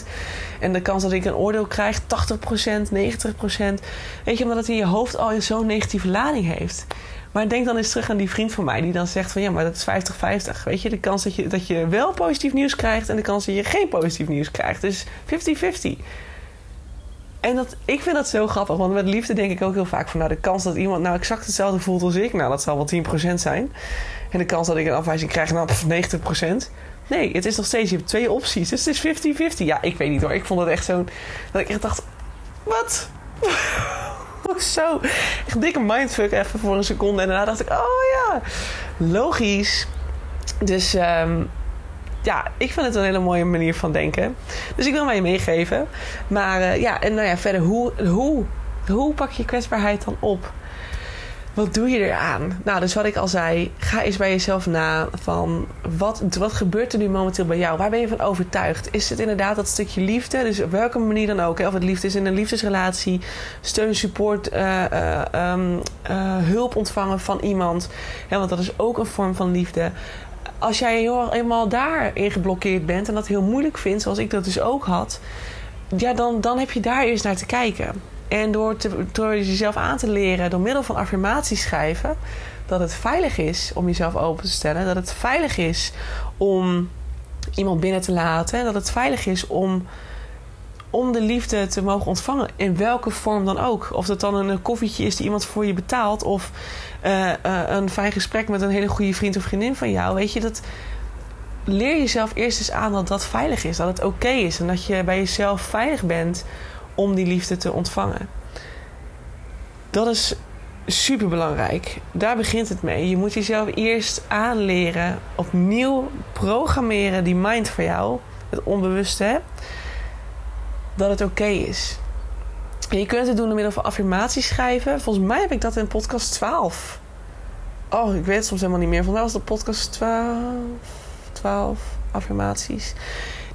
10%. En de kans dat ik een oordeel krijg, 80%, 90%. Weet je, omdat het in je hoofd al zo'n negatieve lading heeft. Maar denk dan eens terug aan die vriend van mij die dan zegt van ja, maar dat is 50-50. Weet je, de kans dat je, dat je wel positief nieuws krijgt en de kans dat je geen positief nieuws krijgt. Dus 50-50. En dat, ik vind dat zo grappig, want met liefde denk ik ook heel vaak van nou, de kans dat iemand nou exact hetzelfde voelt als ik, nou dat zal wel 10% zijn. En de kans dat ik een afwijzing krijg, nou 90%. Nee, het is nog steeds, je hebt twee opties. Dus het is 50-50. Ja, ik weet niet hoor. Ik vond het echt zo'n. Dat ik echt dacht: wat? zo. Echt dikke mindfuck even voor een seconde. En daarna dacht ik: oh ja, logisch. Dus um, ja, ik vind het een hele mooie manier van denken. Dus ik wil mij meegeven. Maar uh, ja, en nou ja, verder, hoe, hoe, hoe pak je kwetsbaarheid dan op? Wat doe je eraan? Nou, dus wat ik al zei, ga eens bij jezelf na van wat, wat gebeurt er nu momenteel bij jou? Waar ben je van overtuigd? Is het inderdaad dat stukje liefde? Dus op welke manier dan ook. Hè? Of het liefde is in een liefdesrelatie, steun, support, uh, uh, um, uh, hulp ontvangen van iemand. Ja, want dat is ook een vorm van liefde. Als jij heel, eenmaal daarin geblokkeerd bent en dat heel moeilijk vindt, zoals ik dat dus ook had, ja, dan, dan heb je daar eerst naar te kijken. En door, te, jezelf aan te leren, door middel van affirmaties schrijven, dat het veilig is om jezelf open te stellen. Dat het veilig is om iemand binnen te laten. Dat het veilig is om, om de liefde te mogen ontvangen. In welke vorm dan ook. Of dat dan een koffietje is die iemand voor je betaalt. Of uh, uh, een fijn gesprek met een hele goede vriend of vriendin van jou. Weet je, dat leer jezelf eerst eens aan dat dat veilig is. Dat het oké is. En dat je bij jezelf veilig bent om die liefde te ontvangen. Dat is super belangrijk. Daar begint het mee. Je moet jezelf eerst aanleren, opnieuw programmeren die mind voor jou, het onbewuste, dat het oké is. Je kunt het doen door middel van affirmaties schrijven. Volgens mij heb ik dat in podcast 12. Oh, ik weet het soms helemaal niet meer. Vandaag was de podcast 12. 12. affirmaties?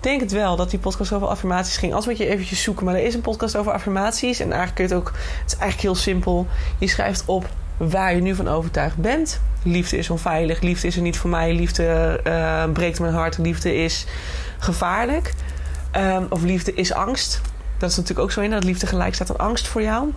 Denk het wel dat die podcast over affirmaties ging. Als moet je eventjes zoeken. Maar er is een podcast over affirmaties. En eigenlijk kun je het ook... Het is eigenlijk heel simpel. Je schrijft op waar je nu van overtuigd bent. Liefde is onveilig. Liefde is er niet voor mij. Liefde uh, breekt mijn hart. Liefde is gevaarlijk. Um, of liefde is angst. Dat is natuurlijk ook zo in. Dat liefde gelijk staat aan angst voor jou.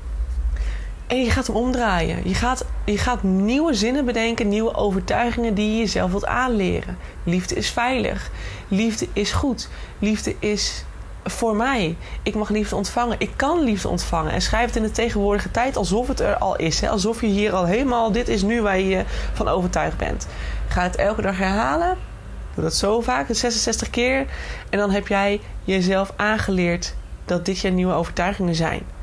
En je gaat hem omdraaien. Je gaat, je gaat nieuwe zinnen bedenken, nieuwe overtuigingen die je jezelf wilt aanleren. Liefde is veilig. Liefde is goed. Liefde is voor mij. Ik mag liefde ontvangen. Ik kan liefde ontvangen. En schrijf het in de tegenwoordige tijd alsof het er al is. Hè? Alsof je hier al helemaal, dit is nu waar je van overtuigd bent. Ga het elke dag herhalen. Doe dat zo vaak, 66 keer. En dan heb jij jezelf aangeleerd dat dit je nieuwe overtuigingen zijn.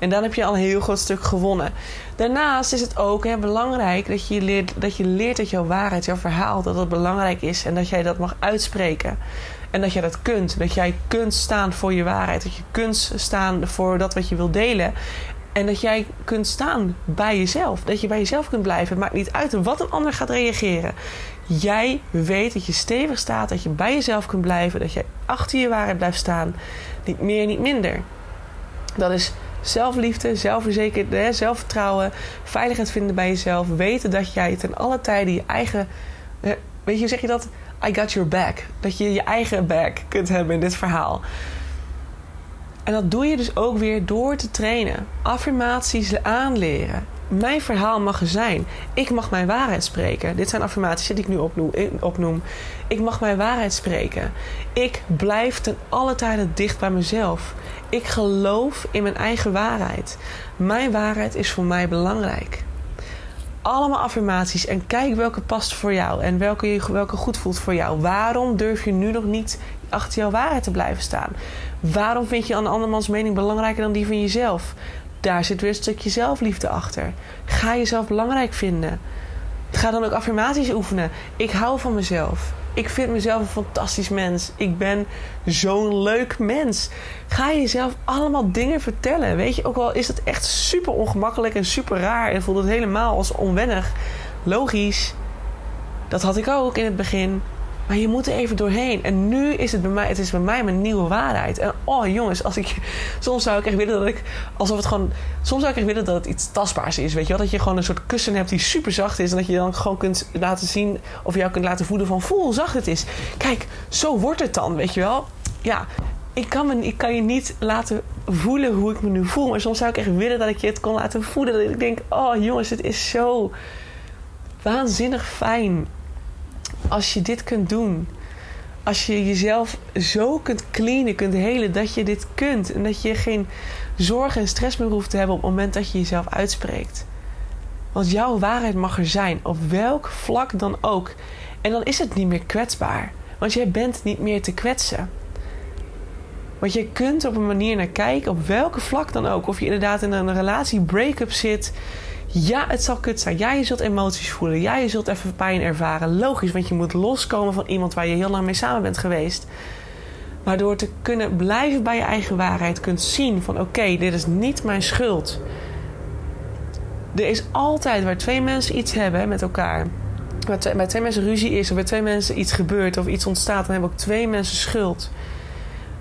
En dan heb je al een heel groot stuk gewonnen. Daarnaast is het ook hè, belangrijk dat je, leert, dat je leert dat jouw waarheid, jouw verhaal, dat dat belangrijk is. En dat jij dat mag uitspreken. En dat jij dat kunt. Dat jij kunt staan voor je waarheid. Dat je kunt staan voor dat wat je wil delen. En dat jij kunt staan bij jezelf. Dat je bij jezelf kunt blijven. Het maakt niet uit wat een ander gaat reageren. Jij weet dat je stevig staat. Dat je bij jezelf kunt blijven. Dat jij achter je waarheid blijft staan. Niet meer, niet minder. Dat is zelfliefde, zelfverzekerd, zelfvertrouwen, veiligheid vinden bij jezelf. Weten dat jij ten alle tijden je eigen. Weet je, zeg je dat? I got your back. Dat je je eigen back kunt hebben in dit verhaal. En dat doe je dus ook weer door te trainen. Affirmaties aanleren. Mijn verhaal mag er zijn. Ik mag mijn waarheid spreken. Dit zijn affirmaties die ik nu opnoem. Ik mag mijn waarheid spreken. Ik blijf ten alle tijden dicht bij mezelf. Ik geloof in mijn eigen waarheid. Mijn waarheid is voor mij belangrijk. Allemaal affirmaties en kijk welke past voor jou en welke, welke goed voelt voor jou. Waarom durf je nu nog niet achter jouw waarheid te blijven staan? Waarom vind je een andermans mening belangrijker dan die van jezelf? Daar zit weer een stukje zelfliefde achter. Ga jezelf belangrijk vinden. Ga dan ook affirmaties oefenen. Ik hou van mezelf. Ik vind mezelf een fantastisch mens. Ik ben zo'n leuk mens. Ga je jezelf allemaal dingen vertellen. Weet je, ook al is het echt super ongemakkelijk en super raar en voelt het helemaal als onwennig. Logisch. Dat had ik ook in het begin. Maar je moet er even doorheen. En nu is het bij mij, het is bij mij mijn nieuwe waarheid. En oh jongens, als ik, soms zou ik echt willen dat ik, alsof het gewoon, soms zou ik echt willen dat het iets tastbaars is. Weet je wel? Dat je gewoon een soort kussen hebt die super zacht is. En dat je dan gewoon kunt laten zien, of jou kunt laten voelen van voel hoe zacht het is. Kijk, zo wordt het dan, weet je wel? Ja, ik kan, me, ik kan je niet laten voelen hoe ik me nu voel. Maar soms zou ik echt willen dat ik je het kon laten voelen. Dat ik denk, oh jongens, het is zo waanzinnig fijn als je dit kunt doen. Als je jezelf zo kunt cleanen, kunt helen, dat je dit kunt. En dat je geen zorgen en stress meer hoeft te hebben op het moment dat je jezelf uitspreekt. Want jouw waarheid mag er zijn, op welk vlak dan ook. En dan is het niet meer kwetsbaar. Want jij bent niet meer te kwetsen. Want je kunt op een manier naar kijken, op welke vlak dan ook. Of je inderdaad in een relatie break-up zit ja, het zal kut zijn. Ja, je zult emoties voelen. Ja, je zult even pijn ervaren. Logisch, want je moet loskomen van iemand waar je heel lang mee samen bent geweest. Maar door te kunnen blijven bij je eigen waarheid, kunt zien van oké, dit is niet mijn schuld. Er is altijd waar twee mensen iets hebben met elkaar. Waar twee, bij twee mensen ruzie is, of bij twee mensen iets gebeurt of iets ontstaat, dan hebben ook twee mensen schuld.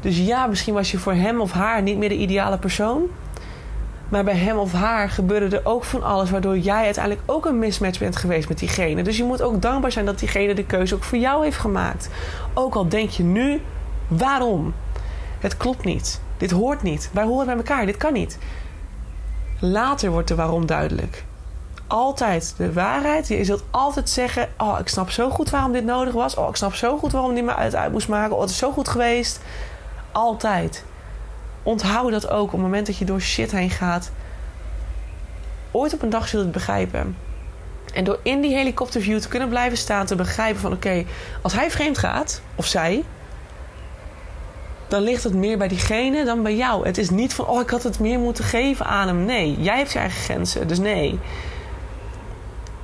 Dus ja, misschien was je voor hem of haar niet meer de ideale persoon. Maar bij hem of haar gebeurde er ook van alles, waardoor jij uiteindelijk ook een mismatch bent geweest met diegene. Dus je moet ook dankbaar zijn dat diegene de keuze ook voor jou heeft gemaakt. Ook al denk je nu, waarom? Het klopt niet. Dit hoort niet. Wij horen bij elkaar. Dit kan niet. Later wordt de waarom duidelijk. Altijd de waarheid. Je zult altijd zeggen: Oh, ik snap zo goed waarom dit nodig was. Oh, ik snap zo goed waarom die me uit, uit moest maken. Oh, het is zo goed geweest. Altijd onthoud dat ook op het moment dat je door shit heen gaat. Ooit op een dag zul je het begrijpen. En door in die helikopterview te kunnen blijven staan, te begrijpen van oké, als hij vreemd gaat, of zij, dan ligt het meer bij diegene dan bij jou. Het is niet van oh, ik had het meer moeten geven aan hem. Nee, jij hebt je eigen grenzen, dus nee.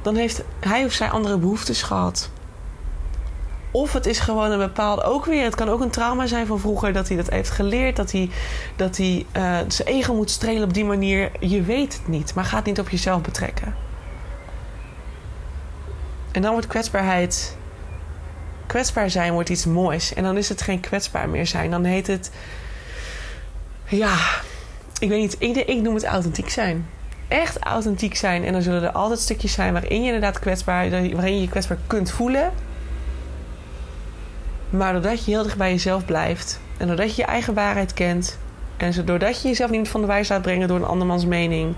Dan heeft hij of zij andere behoeftes gehad. Of het is gewoon een bepaalde, ook weer, het kan ook een trauma zijn van vroeger dat hij dat heeft geleerd, dat hij, dat hij uh, zijn ego moet strelen op die manier. Je weet het niet, maar ga het niet op jezelf betrekken. En dan wordt kwetsbaarheid kwetsbaar zijn wordt iets moois. En dan is het geen kwetsbaar meer zijn. Dan heet het, ja, ik weet niet, ik, ik noem het authentiek zijn. Echt authentiek zijn. En dan zullen er altijd stukjes zijn waarin je inderdaad kwetsbaar, waarin je je kwetsbaar kunt voelen. Maar doordat je heel dicht bij jezelf blijft en doordat je je eigen waarheid kent en doordat je jezelf niet van de wijs laat brengen door een andermans mening,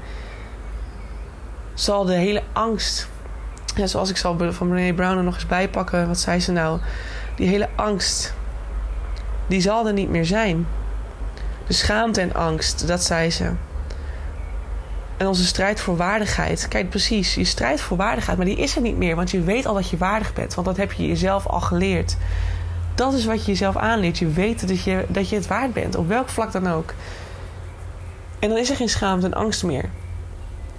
zal de hele angst, zoals ik zal van Brené Brown er nog eens bijpakken, wat zei ze nou? Die hele angst, die zal er niet meer zijn. De schaamte en angst, dat zei ze. En onze strijd voor waardigheid. Kijk, precies, je strijd voor waardigheid, maar die is er niet meer, want je weet al dat je waardig bent, want dat heb je jezelf al geleerd. Dat is wat je jezelf aanleert. Je weet dat je, dat je het waard bent, op welk vlak dan ook. En dan is er geen schaamte en angst meer.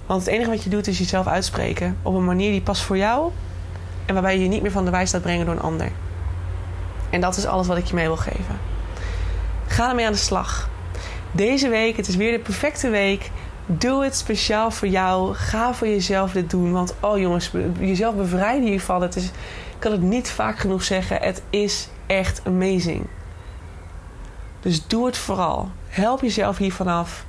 Want het enige wat je doet is jezelf uitspreken op een manier die past voor jou en waarbij je je niet meer van de wijs laat brengen door een ander. En dat is alles wat ik je mee wil geven. Ga ermee aan de slag. Deze week, het is weer de perfecte week. Doe het speciaal voor jou. Ga voor jezelf dit doen. Want oh jongens, jezelf bevrijden hiervan. Het is, ik kan het niet vaak genoeg zeggen. Het is echt amazing. Dus doe het vooral. Help jezelf hier vanaf.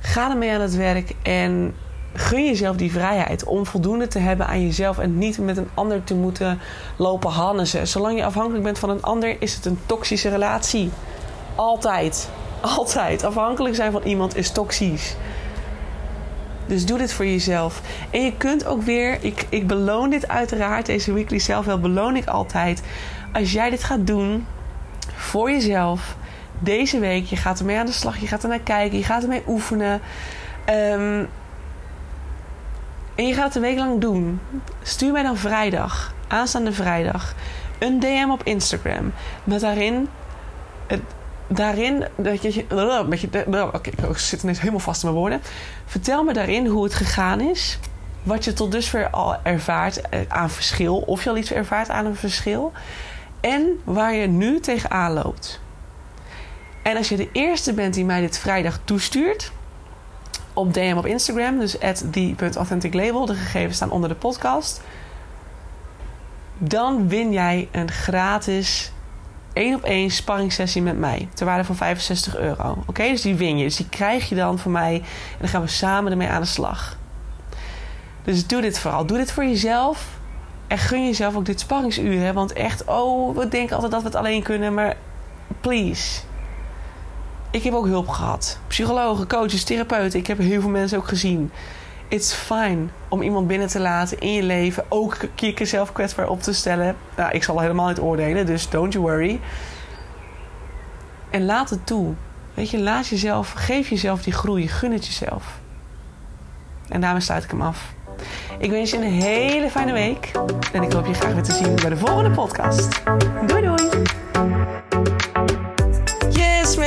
Ga ermee aan het werk en gun jezelf die vrijheid om voldoende te hebben aan jezelf en niet met een ander te moeten lopen hannesen. Zolang je afhankelijk bent van een ander, is het een toxische relatie. Altijd. Altijd. Afhankelijk zijn van iemand is toxisch. Dus doe dit voor jezelf. En je kunt ook weer, ik, ik beloon dit uiteraard, deze weekly zelf wel beloon ik altijd. Als jij dit gaat doen voor jezelf, deze week, je gaat ermee aan de slag, je gaat er naar kijken, je gaat ermee oefenen. Ehm, en je gaat het een week lang doen. Stuur mij dan vrijdag, aanstaande vrijdag, een DM op Instagram. Met daarin daarin dat je. Oké, ik zit ineens helemaal vast in mijn woorden. Vertel me daarin hoe het gegaan is. Wat je tot dusver al ervaart eh, aan verschil. Of je al iets ervaart aan een verschil. En waar je nu tegenaan loopt. En als je de eerste bent die mij dit vrijdag toestuurt. Op DM op Instagram. Dus at the.authenticlabel. De gegevens staan onder de podcast. Dan win jij een gratis één op één sparringssessie met mij. Ter waarde van 65 euro. Oké, dus die win je. Dus die krijg je dan van mij. En dan gaan we samen ermee aan de slag. Dus doe dit vooral. Doe dit voor jezelf. En gun jezelf ook dit sparringsuur. Hè? Want echt, oh, we denken altijd dat we het alleen kunnen. Maar please. Ik heb ook hulp gehad. Psychologen, coaches, therapeuten. Ik heb heel veel mensen ook gezien it's fine om iemand binnen te laten in je leven. Ook jezelf kwetsbaar op te stellen. Nou, ik zal helemaal niet oordelen, dus don't you worry. En laat het toe. Weet je, laat jezelf, geef jezelf die groei, gun het jezelf. En daarmee sluit ik hem af. Ik wens je een hele fijne week. En ik hoop je graag weer te zien bij de volgende podcast. Doei doei!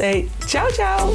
Hey, ciao, ciao.